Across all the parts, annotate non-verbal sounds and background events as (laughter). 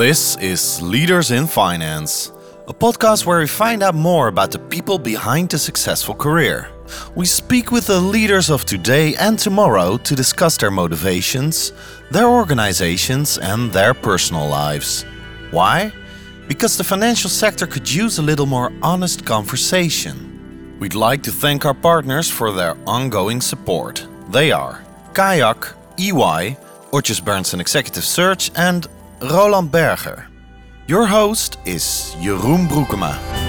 This is Leaders in Finance, a podcast where we find out more about the people behind a successful career. We speak with the leaders of today and tomorrow to discuss their motivations, their organizations, and their personal lives. Why? Because the financial sector could use a little more honest conversation. We'd like to thank our partners for their ongoing support. They are Kayak, EY, Odgers Berndtson Executive Search, and Roland Berger. Your host is Jeroen Broekema.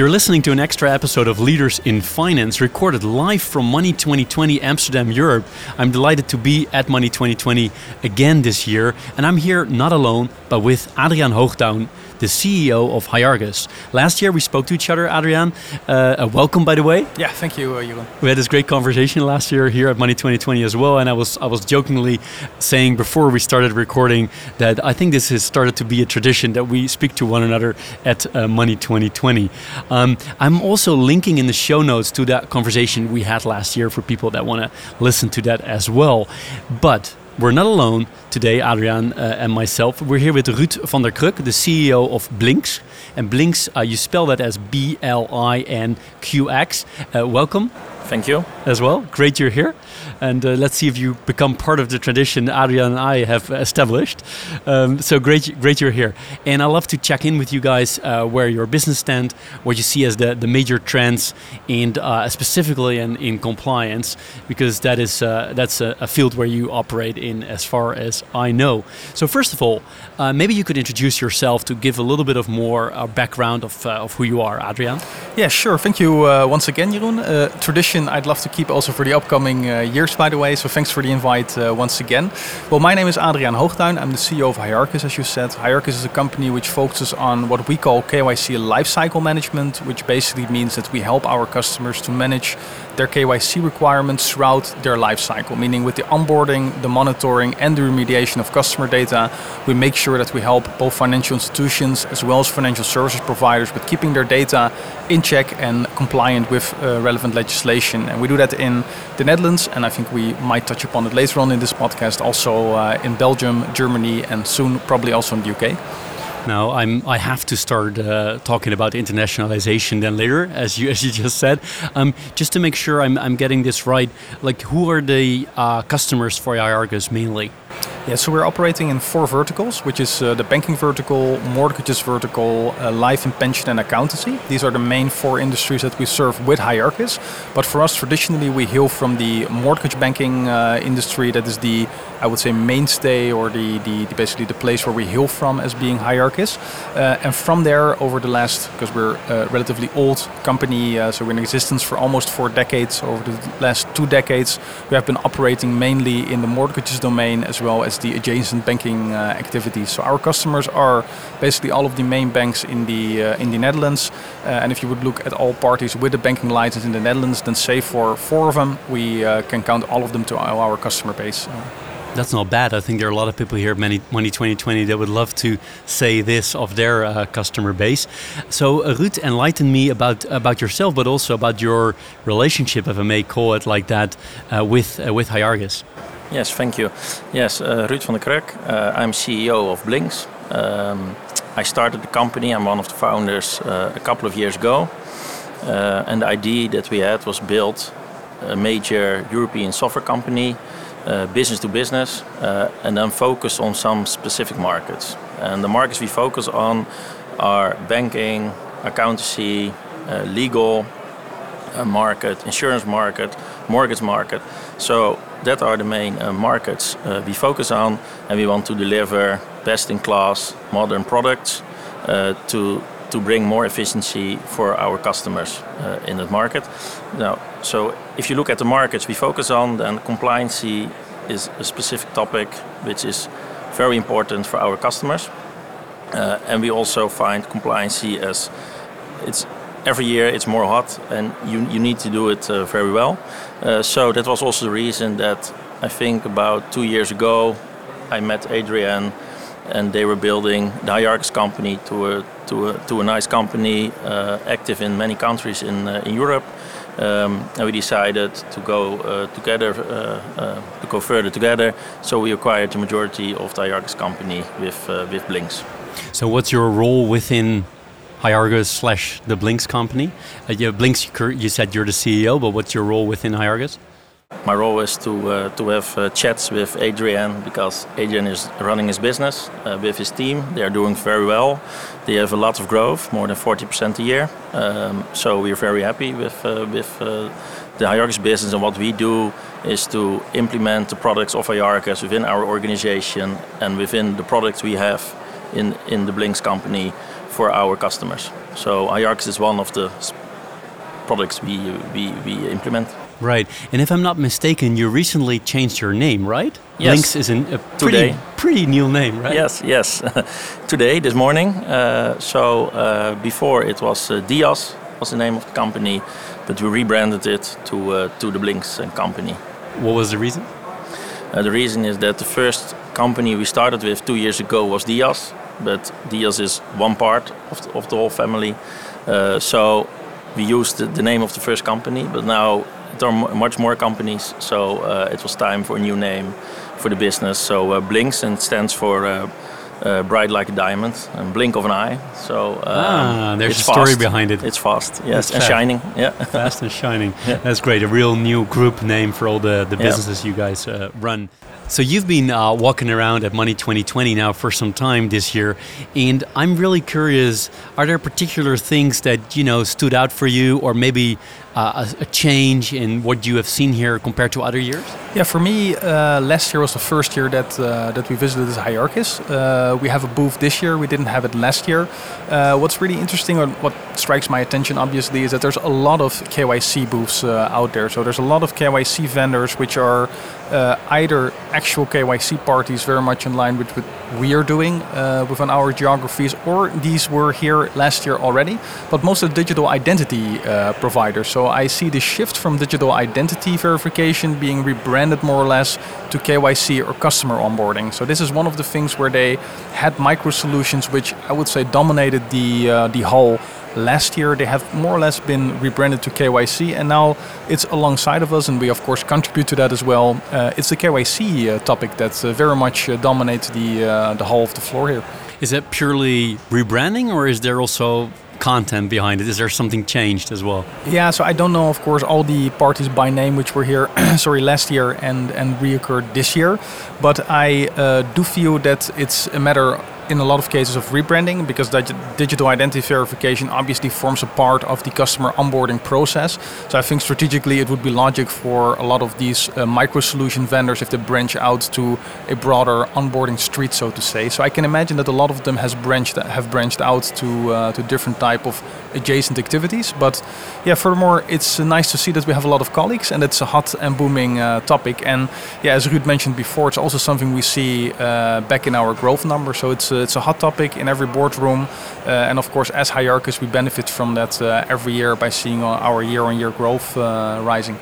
You're listening to an extra episode of Leaders in Finance recorded live from Money 2020 Amsterdam, Europe. I'm delighted to be at Money 2020 again this year, and I'm here not alone, but with Adriaan Hoogduijn, the CEO of Hyarchis. Last year we spoke to each other, Adriaan. Uh, welcome, by the way. Yeah, thank you, uh, Jeroen. We had this great conversation last year here at Money 2020 as well, and I was I was jokingly saying before we started recording that I think this has started to be a tradition that we speak to one another at uh, Money 2020. Um, I'm also linking in the show notes to that conversation we had last year for people that want to listen to that as well. But we're not alone today, Adriaan uh, and myself. We're here with Ruud van der Kruk, the CEO of Blinqx. And Blinqx, uh, you spell that as B L I N Q X. Uh, welcome. Thank you. As well. Great you're here. And uh, let's see if you become part of the tradition Adriaan and I have established. Um, so great, great you're here. And I love to check in with you guys uh, where your business stand, what you see as the, the major trends, and uh, specifically in, in compliance, because that is uh, that's a, a, field where you operate in, as far as I know. So first of all, uh, maybe you could introduce yourself to give a little bit of more uh, background of, of who you are, Adriaan. Yeah, sure. Thank you once again, Jeroen. tradition I'd love to keep also for the upcoming uh, years, by the way. So thanks for the invite uh, once again. Well, my name is Adriaan Hoogduijn. I'm the CEO of Hyarchis, as you said. Hyarchis is a company which focuses on what we call KYC lifecycle management, which basically means that we help our customers to manage their KYC requirements throughout their lifecycle. Meaning, with the onboarding, the monitoring, and the remediation of customer data, we make sure that we help both financial institutions as well as financial services providers with keeping their data in check and compliant with uh, relevant legislation and we do that in the Netherlands, and I think we might touch upon it later on in this podcast, also uh, in Belgium, Germany, and soon probably also in the UK. Now I'm I have to start uh, talking about internationalization then later, as you (laughs) as you just said. Um, just to make sure I'm, I'm getting this right, like who are the uh, customers for Hyarchis mainly? Yeah, so we're operating in four verticals, which is uh, the banking vertical, mortgages vertical, uh, life and pension and accountancy. These are the main four industries that we serve with Hyarchis. But for us, traditionally, we hail from the mortgage banking uh, industry. That is the, I would say, mainstay or the, the, the basically the place where we hail from as being Hyarchis. Uh, and from there, over the last, because we're a relatively old company, uh, so we're in existence for almost four decades. Over the last two decades, we have been operating mainly in the mortgages domain as well as the adjacent banking uh, activities. So our customers are basically all of the main banks in the uh, in the Netherlands. Uh, and if you would look at all parties with a banking license in the Netherlands, then say for four of them, we can count all of them to our customer base. That's not bad. I think there are a lot of people here at Money, Money 2020 that would love to say this of their uh, customer base. So, uh, Ruud, enlighten me about about yourself, but also about your relationship, if I may call it like that, uh, with uh, with Hyarchis. Yes, thank you. Yes, uh, Ruud van der Kruk. Uh, I'm CEO of Blinqx. Um, I started the company. I'm one of the founders uh, a couple of years ago. Uh, and the idea that we had was build a major European software company, uh, business to business, uh, and then focus on some specific markets. And the markets we focus on are banking, accountancy, legal market, insurance market, mortgage market. So that are the main uh, markets uh, we focus on, and we want to deliver best-in-class modern products uh, to to bring more efficiency for our customers uh, in that market. Now, so if you look at the markets we focus on, then compliance is a specific topic which is very important for our customers, uh, and we also find compliance as it's every year it's more hot and you, you need to do it uh, very well. Uh, so that was also the reason that I think about two years ago I met Adriaan and they were building the Hyarchis company to a, to a, to a nice company uh, active in many countries in, uh, in Europe. Um, and we decided to go uh, together, uh, to go further together. So we acquired the majority of the Hyarchis company with with Blinqx. So what's your role within Hyarchis slash the Blinqx company? Uh, yeah, Blinqx, you said you're the CEO, but what's your role within Hyarchis? My role is to uh, to have uh, chats with Adriaan because Adriaan is running his business uh, with his team. They are doing very well. They have a lot of growth, more than 40% a year. Um, so we are very happy with uh, with uh, the Hyarchis business. And what we do is to implement the products of Hyarchis within our organization and within the products we have in in the Blinqx company for our customers. So Hyarchis is one of the products we we, we implement. Right. And if I'm not mistaken, you recently changed your name, right? Yes. Blinqx is an, a pretty, Today. pretty new name, right? Yes, yes. (laughs) Today, this morning. Uh, so uh, before it was uh, Dias was the name of the company, but we rebranded it to uh, to the Blinqx uh, company. What was the reason? Uh, the reason is that the first company we started with two years ago was Dias, but Dias is one part of the, of the whole family. Uh, so we used the, the name of the first company, but now there are much more companies, so uh, it was time for a new name for the business. So uh, Blinqx and stands for uh, uh, bright like a diamond and blink of an eye. So um, Ah, there's a story fast. behind it. It's fast, yes, It's and fast. shining. Yeah. (laughs) Fast and shining. Yeah. That's great. A real new group name for all the, the Yeah. businesses you guys uh, run. So you've been uh, walking around at Money 2020 now for some time this year, and I'm really curious. Are there particular things that you know stood out for you, or maybe uh, a, a change in what you have seen here compared to other years? Yeah, for me, uh, last year was the first year that uh, that we visited this Hyarchis. Uh, we have a booth this year. We didn't have it last year. Uh, what's really interesting, or what strikes my attention, obviously, is that there's a lot of KYC booths out there. So there's a lot of KYC vendors which are uh, either actual KYC parties, very much in line with what we are doing uh, within our geographies, or these were here last year already. But most of digital identity uh, providers. So I see the shift from digital identity verification being rebranded more or less to KYC or customer onboarding. So this is one of the things where they had micro solutions, which I would say dominated the uh, the whole. Last year they have more or less been rebranded to KYC, and now it's alongside of us, and we of course contribute to that as well. Uh, it's the KYC uh, topic that uh, very much uh, dominates the uh, the whole of the floor here. Is that purely rebranding, or is there also content behind it? Is there something changed as well? Yeah, so I don't know, of course, all the parties by name which were here, (coughs) sorry, last year and and reoccurred this year, but I uh, do feel that it's a matter in a lot of cases of rebranding because that digital identity verification obviously forms a part of the customer onboarding process. So I think strategically it would be logic for a lot of these uh, micro solution vendors if they branch out to a broader onboarding street, so to say. So I can imagine that a lot of them has branched have branched out to uh, to different type of adjacent activities. But yeah, furthermore, it's uh, nice to see that we have a lot of colleagues and it's a hot and booming uh, topic. And yeah, as Ruud mentioned before, it's also something we see uh, back in our growth numbers. So it's uh, it's a hot topic in every boardroom, uh, and of course, as Hyarchis, we benefit from that uh, every year by seeing our year-on-year growth uh, rising.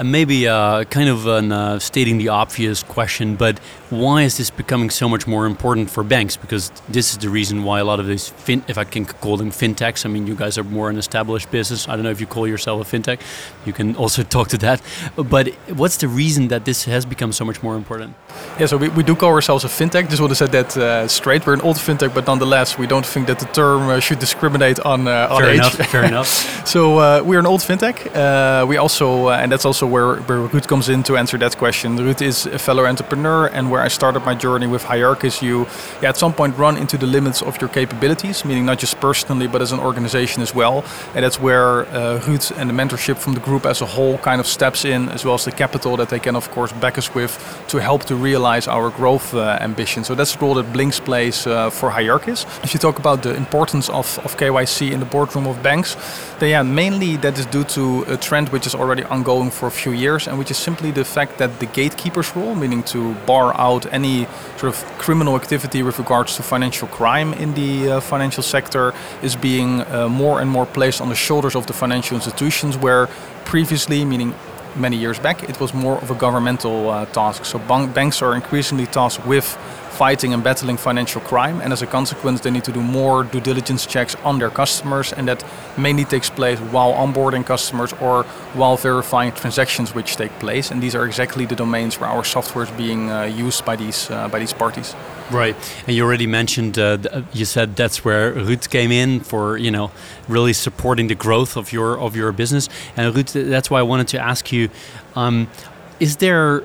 And maybe uh, kind of an, uh, stating the obvious question, but why is this becoming so much more important for banks? Because this is the reason why a lot of these, fin- if I can call them fintechs, I mean, you guys are more an established business. I don't know if you call yourself a fintech. You can also (laughs) talk to that. But what's the reason that this has become so much more important? Yeah, so we, we do call ourselves a fintech. Just want to say that uh, straight. We're an old fintech, but nonetheless, we don't think that the term uh, should discriminate on uh, on Fair age. enough. Fair (laughs) enough. So uh, we're an old fintech. Uh, we also, uh, and that's also where, where comes in to answer that question. Ruud is a fellow entrepreneur, and where I started my journey with Hyarchis, you yeah, at some point run into the limits of your capabilities, meaning not just personally, but as an organization as well. And that's where uh, and the mentorship from the group as a whole kind of steps in, as well as the capital that they can, of course, back us with to help to realize our growth uh, ambition. So that's the role that Blinqx plays uh, for Hyarchis. If you talk about the importance of, of KYC in the boardroom of banks, then yeah, mainly that is due to a trend which is already ongoing for a few years, and which is simply the fact that the gatekeeper's role, meaning to bar out any sort of criminal activity with regards to financial crime in the uh, financial sector, is being uh, more and more placed on the shoulders of the financial institutions, where previously, meaning many years back, it was more of a governmental uh, task. So ban- banks are increasingly tasked with fighting and battling financial crime, and as a consequence, they need to do more due diligence checks on their customers, and that mainly takes place while onboarding customers or while verifying transactions which take place. And these are exactly the domains where our software is being uh, used by these uh, by these parties. Right, and you already mentioned. Uh, uh you said that's where Ruud came in for you know really supporting the growth of your of your business. And Ruud, that's why I wanted to ask you: um, Is there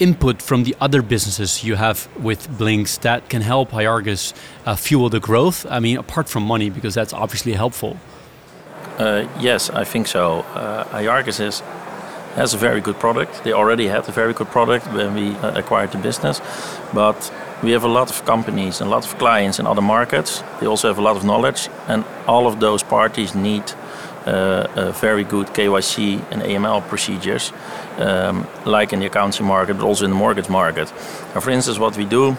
input from the other businesses you have with Blinqx that can help Hyarchis uh, fuel the growth? I mean, apart from money, because that's obviously helpful. Uh, yes, I think so. Uh, Hyarchis is, has a very good product. They already had a very good product when we uh, acquired the business, but we have a lot of companies and a lot of clients in other markets. They also have a lot of knowledge, and all of those parties need very good KYC and AML procedures, um, like in the accounting market, but also in the mortgage market. Now, for instance, what we do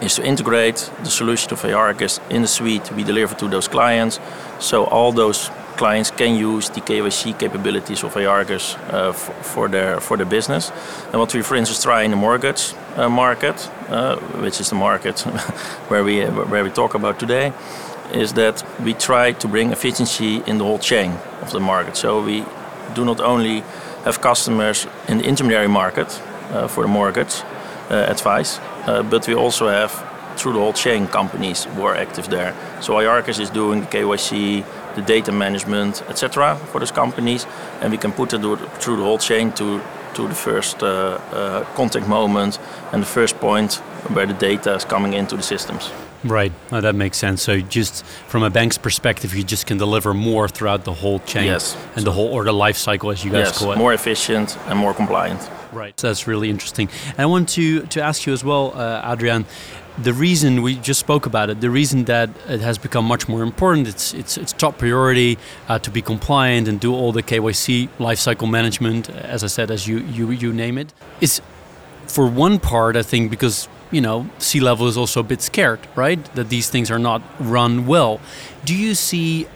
is to integrate the solution of Hyarchis in the suite we deliver to those clients, so all those clients can use the KYC capabilities of Hyarchis uh, for their for their business. And what we, for instance, try in the mortgage uh, market, uh, which is the market (laughs) where we where we talk about today, is that we try to bring efficiency in the whole chain of the market. So we do not only have customers in the intermediary market uh, for the mortgage uh, advice, uh, but we also have through the whole chain companies who are active there. So Hyarchis is doing the KYC, the data management, etc. for those companies, and we can put it through the whole chain to to the first uh, uh, contact moment and the first point where the data is coming into the systems. Right, that makes sense. So just from a bank's perspective, you just can deliver more throughout the whole chain yes. and the whole order life cycle, as you guys yes, call it. more efficient and more compliant. Right, so that's really interesting. And I want to to ask you as well, uh, Adriaan. The reason we just spoke about it, the reason that it has become much more important, it's it's, it's top priority uh, to be compliant and do all the KYC lifecycle management, as I said, as you you you name it, is for one part, I think, because you know, C-level is also a bit scared, right? That these things are not run well. Do you see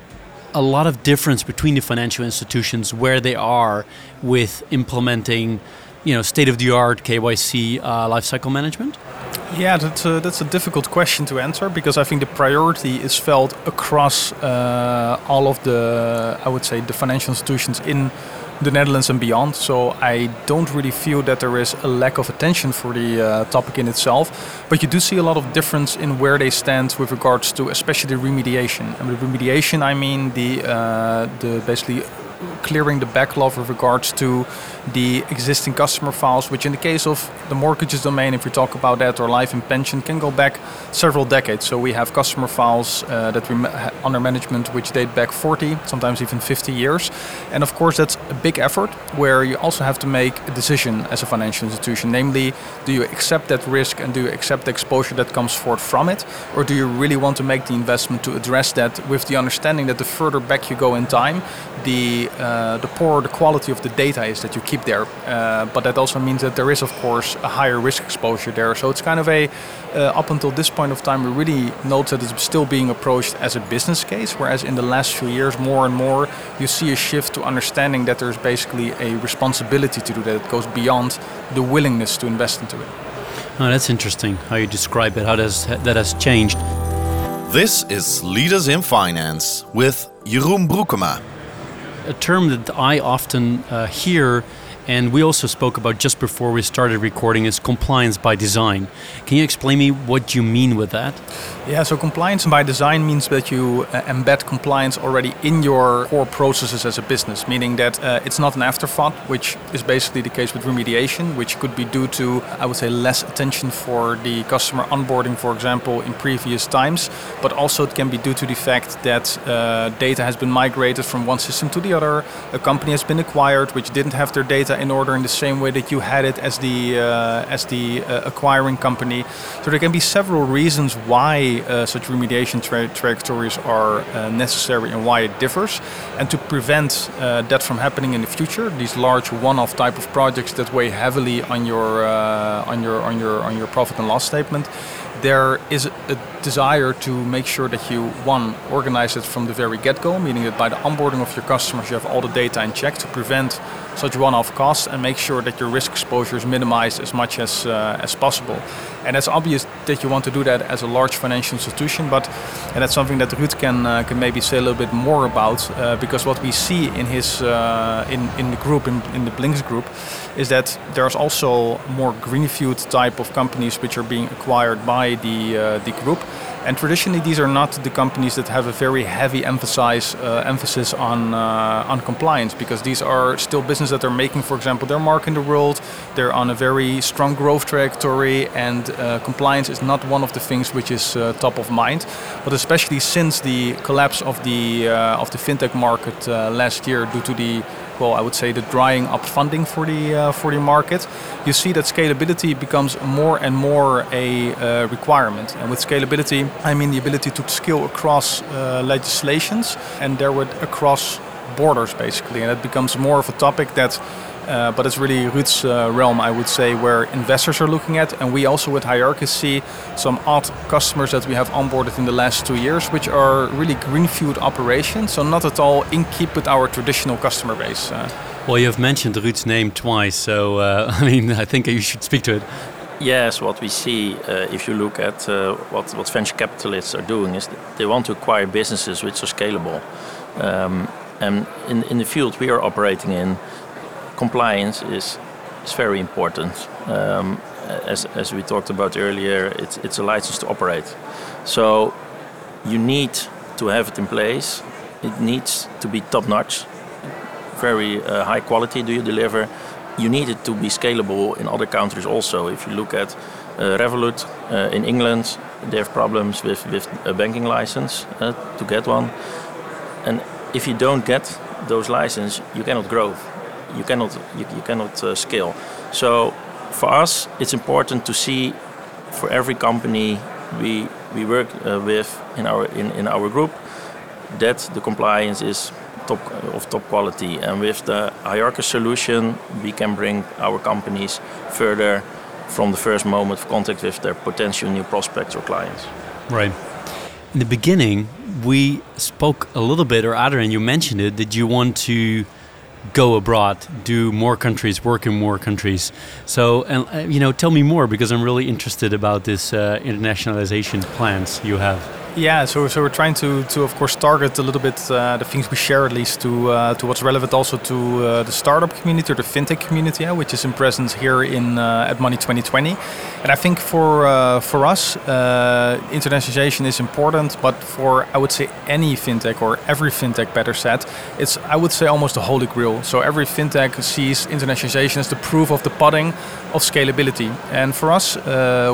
a lot of difference between the financial institutions where they are with implementing, you know, state-of-the-art KYC uh, lifecycle management? Yeah, that's a, that's a difficult question to answer because I think the priority is felt across uh, all of the, I would say, the financial institutions in the Netherlands and beyond. So I don't really feel that there is a lack of attention for the uh, topic in itself. But you do see a lot of difference in where they stand with regards to especially remediation. And with remediation, I mean the uh, the basically clearing the backlog with regards to the existing customer files, which in the case of the mortgages domain, if we talk about that, or life and pension, can go back several decades. So we have customer files uh, that we ma- under management which date back 40, sometimes even 50 years. And of course, that's a big effort where you also have to make a decision as a financial institution. Namely, do you accept that risk and do you accept the exposure that comes forth from it? Or do you really want to make the investment to address that with the understanding that the further back you go in time, the, uh, the poorer the quality of the data is that you keep there. Uh, but that also means that there is, of course, a higher risk exposure there. So it's kind of a, uh, up until this point of time, we really note that it's still being approached as a business case, whereas in the last few years, more and more, you see a shift to understanding that there's basically a responsibility to do that. It goes beyond the willingness to invest into it. Oh, that's interesting how you describe it, how does, that has changed. This is Leaders in Finance with Jeroen Broekema a term that I often uh, hear and we also spoke about just before we started recording is compliance by design. Can you explain me what you mean with that? Yeah, so compliance by design means that you uh, embed compliance already in your core processes as a business, meaning that uh, it's not an afterthought, which is basically the case with remediation, which could be due to, I would say, less attention for the customer onboarding, for example, in previous times, but also it can be due to the fact that uh, data has been migrated from one system to the other, a company has been acquired which didn't have their data in order in the same way that you had it as the uh, as the uh, acquiring company. So there can be several reasons why uh, such remediation tra trajectories are uh, necessary and why it differs. And to prevent uh, that from happening in the future, these large one-off type of projects that weigh heavily on your on your on your on your profit and loss statement, there is a desire to make sure that you one organize it from the very get-go, meaning that by the onboarding of your customers, you have all the data in check to prevent such one-off costs and make sure that your risk exposure is minimized as much as uh, as possible. And it's obvious that you want to do that as a large financial institution, but and that's something that Ruud can uh, can maybe say a little bit more about uh, because what we see in his uh, in in the group in, in the Blinqx group is that there's also more greenfield type of companies which are being acquired by the uh, the group and traditionally, these are not the companies that have a very heavy emphasis uh, emphasis on uh, on compliance because these are still businesses that are making, for example, their mark in the world. They're on a very strong growth trajectory, and uh, compliance is not one of the things which is uh, top of mind. But especially since the collapse of the uh, of the fintech market uh, last year due to the well, I would say the drying up funding for the uh, for the market, you see that scalability becomes more and more a uh, requirement. And with scalability, I mean the ability to scale across uh, legislations and there therewith across borders, basically. And it becomes more of a topic that uh, but it's really Ruud's uh, realm, I would say, where investors are looking at. And we also with Hyarchis see some odd customers that we have onboarded in the last two years, which are really greenfield operations. So not at all in keep with our traditional customer base. Uh, well, you have mentioned Ruud's name twice, so uh, (laughs) I mean, I think you should speak to it. Yes, what we see uh, if you look at uh, what, what venture capitalists are doing is they want to acquire businesses which are scalable. Um, and in, in the field we are operating in, compliance is is very important. Um, as, as we talked about earlier, it's, it's a license to operate. So you need to have it in place. It needs to be top notch, very uh, high quality. Do you deliver? You need it to be scalable in other countries also. If you look at uh, Revolut uh, in England, they have problems with, with a banking license uh, to get one. And if you don't get those licenses, you cannot grow you cannot you, you cannot uh, scale. So for us, it's important to see for every company we we work uh, with in our in, in our group that the compliance is top of top quality. And with the Hyarchis solution, we can bring our companies further from the first moment of contact with their potential new prospects or clients. Right. In the beginning, we spoke a little bit, or Adriaan, you mentioned it, that you want to go abroad, do more countries, work in more countries. So, and uh, you know, tell me more because I'm really interested about this uh, internationalization plans you have. Yeah, so, so we're trying to, to of course target a little bit uh, the things we share at least to uh, to what's relevant also to uh, the startup community or the fintech community, yeah, which is in presence here in uh, at Money 2020. And I think for uh, for us, uh, internationalization is important, but for I would say any fintech or every fintech, better said, it's I would say almost the holy grail. So every fintech sees internationalization as the proof of the pudding of scalability. And for us,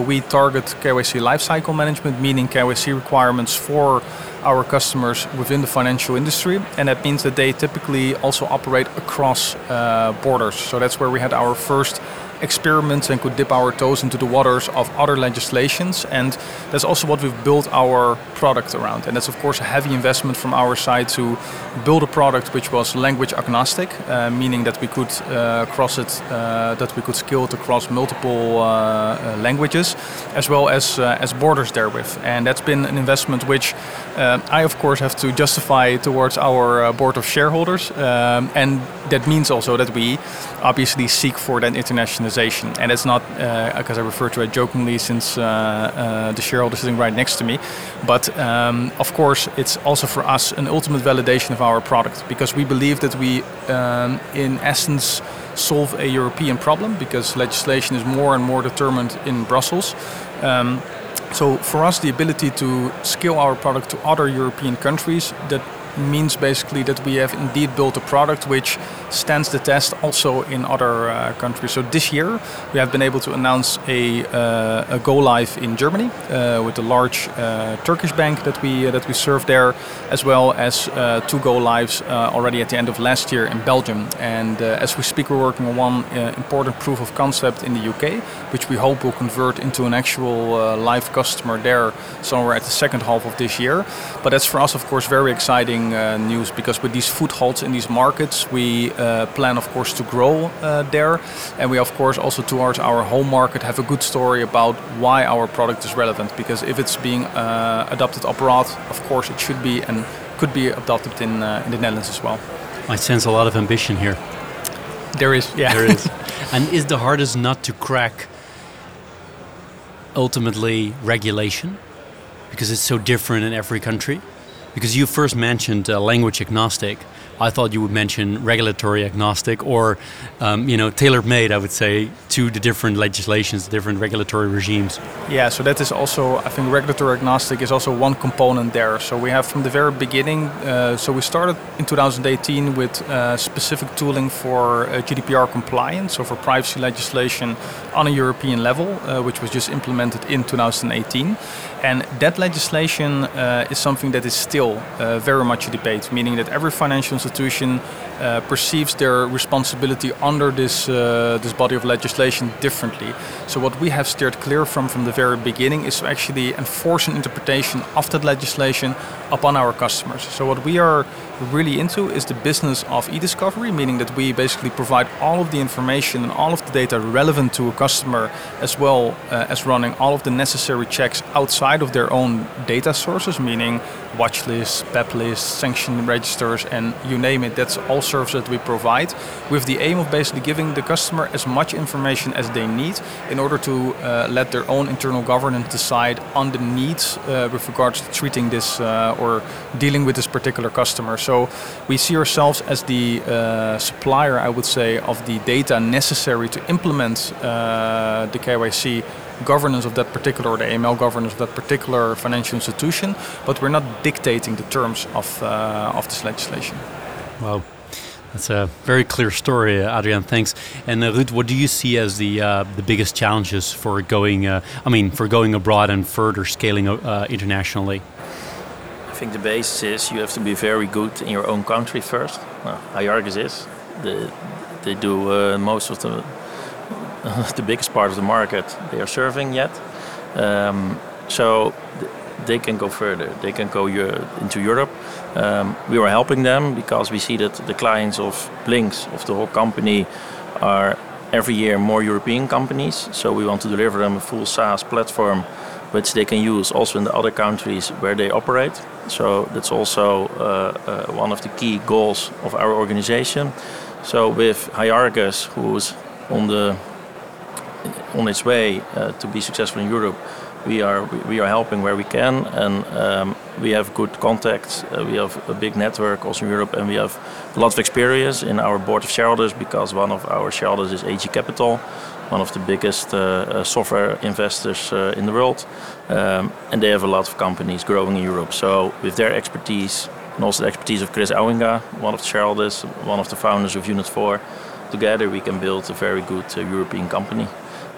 we target KYC lifecycle management, meaning KYC requirements requirements for our customers within the financial industry, and that means that they typically also operate across uh, borders. So that's where we had our first experiments and could dip our toes into the waters of other legislations. And that's also what we've built our product around. And that's, of course, a heavy investment from our side to build a product which was language agnostic, uh, meaning that we could uh, cross it, uh, that we could scale it across multiple uh, uh, languages, as well as, uh, as borders therewith. And that's been an investment which I, of course, have to justify towards our board of shareholders. Um, and that means also that we obviously seek for that internationalization. And it's not because uh, I refer to it jokingly since uh, uh, the shareholder sitting right next to me, but um, of course it's also for us an ultimate validation of our product because we believe that we, um, in essence, solve a European problem because legislation is more and more determined in Brussels. Um, so for us, the ability to scale our product to other European countries that means basically that we have indeed built a product which stands the test also in other uh, countries. So this year we have been able to announce a, uh, a go live in Germany uh, with a large uh, Turkish bank that we uh, that we serve there, as well as uh, two go lives already at the end of last year in Belgium. And as we speak, we're working on one important proof of concept in the UK, which we hope will convert into an actual live customer there somewhere at the second half of this year. But that's for us, of course, very exciting news because with these footholds in these markets, we plan, of course, to grow uh, there. And we, of course, also towards our home market have a good story about why our product is relevant. Because if it's being uh, adopted abroad, of course, it should be and could be adopted in, uh, in the Netherlands as well. I sense a lot of ambition here. There is, yeah. There is. (laughs) and is the hardest nut to crack ultimately regulation? Because it's so different in every country? Because you first mentioned uh, language agnostic. I thought you would mention regulatory agnostic or, um, you know, tailor-made. I would say to the different legislations, different regulatory regimes. Yeah, so that is also I think regulatory agnostic is also one component there. So we have from the very beginning. Uh, so we started in 2018 with uh, specific tooling for uh, GDPR compliance, so for privacy legislation on a European level, uh, which was just implemented in 2018. And that legislation uh, is something that is still uh, very much a debate, meaning that every financial institution uh, perceives their responsibility under this uh, this body of legislation differently. So what we have steered clear from from the very beginning is to actually enforce an interpretation of that legislation upon our customers. So what we are really into is the business of e-discovery, meaning that we basically provide all of the information and all of the data relevant to a customer, as well uh, as running all of the necessary checks outside of their own data sources, meaning watch lists, PEP lists, sanction registers, and you name it. That's all service that we provide, with the aim of basically giving the customer as much information as they need in order to uh, let their own internal governance decide on the needs uh, with regards to treating this uh, or dealing with this particular customer. So we see ourselves as the uh, supplier, I would say, of the data necessary to implement uh, the KYC governance of that particular, or the AML governance of that particular financial institution, but we're not dictating the terms of, uh, of this legislation. Wow. That's a very clear story, Adriaan. Thanks. And uh, what do you see as the uh, the biggest challenges for going? Uh, I mean, for going abroad and further scaling uh, internationally. I think the basis is you have to be very good in your own country first. Well, Hyarchis is. The, they do uh, most of the (laughs) the biggest part of the market they are serving yet. Um, so they can go further. They can go into Europe. Um, we are helping them because we see that the clients of Blinqx, of the whole company, are every year more European companies. So we want to deliver them a full SaaS platform which they can use also in the other countries where they operate. So that's also uh, uh, one of the key goals of our organization. So with Hyarchis, who's on the on its way uh, to be successful in Europe, we are we are helping where we can, and um, we have good contacts. Uh, we have a big network also in Europe, and we have a lot of experience in our board of shareholders because one of our shareholders is AG Capital, one of the biggest uh, uh, software investors uh, in the world, um, and they have a lot of companies growing in Europe. So with their expertise and also the expertise of Chris Ouwinga, one of the shareholders, one of the founders of Unit 4, together we can build a very good uh, European company.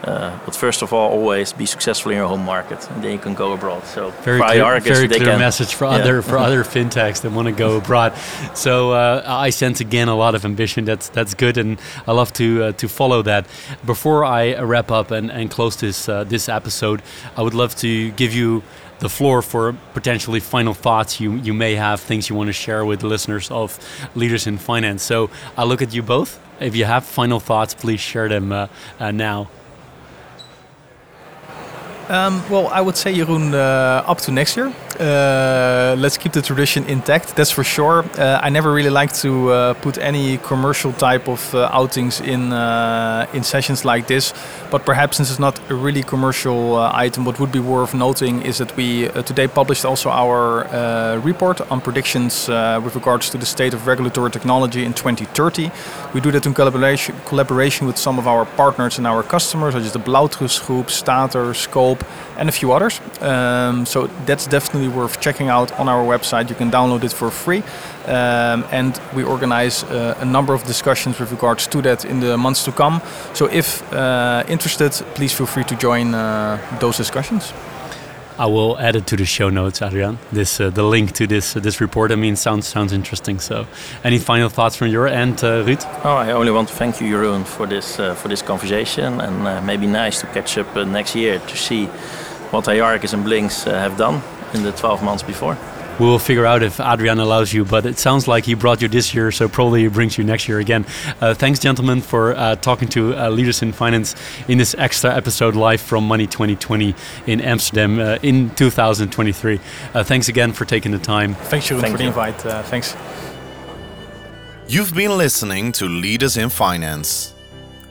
Uh, but first of all, always be successful in your home market, and then you can go abroad. So very clear, very clear can, message for yeah. other for (laughs) other fintechs that want to go abroad. So uh, I sense again a lot of ambition. That's that's good, and I love to uh, to follow that. Before I wrap up and, and close this uh, this episode, I would love to give you the floor for potentially final thoughts you you may have, things you want to share with the listeners of Leaders in Finance. So I look at you both. If you have final thoughts, please share them uh, uh, now. Um, well, I would say, Jeroen, uh, up to next year. Uh, let's keep the tradition intact, that's for sure. Uh, I never really like to uh, put any commercial type of uh, outings in, uh, in sessions like this. But perhaps since it's not a really commercial item, what would be worth noting is that we today published also our report on predictions with regards to the state of regulatory technology in 2030. We do that in collaboration, collaboration with some of our partners and our customers, such as the Blauwtrust Group, Stater, Scope, and a few others. Um, so that's definitely worth checking out on our website. You can download it for free. Um, and we organize uh, a number of discussions with regards to that in the months to come. So if uh, interested, please feel free to join uh, those discussions. I will add it to the show notes, Adriaan. This uh, the link to this uh, this report. I mean, sounds sounds interesting. So, any final thoughts from your end, uh, Ruud? Oh, I only want to thank you, Jeroen, for this uh, for this conversation, and uh, maybe nice to catch up uh, next year to see what Hyarchis and Blinqx have done in the 12 months before. We will figure out if Adriaan allows you. But it sounds like he brought you this year, so probably he brings you next year again. Uh, thanks, gentlemen, for uh, talking to uh, leaders in finance in this extra episode live from Money 2020 in Amsterdam uh, in 2023. Uh, thanks again for taking the time. Thanks, Jeroen, Thank for the invite. Uh, thanks. You've been listening to Leaders in Finance.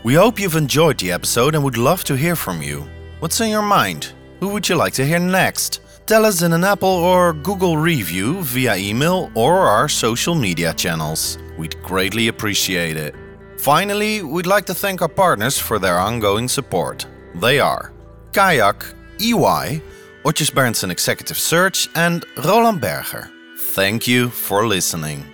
We hope you've enjoyed the episode and would love to hear from you. What's in your mind? Who would you like to hear next? Tell us in an Apple or Google review via email or our social media channels. We'd greatly appreciate it. Finally, we'd like to thank our partners for their ongoing support. They are Kayak, EY, Odgers Berndtson Executive Search, and Roland Berger. Thank you for listening.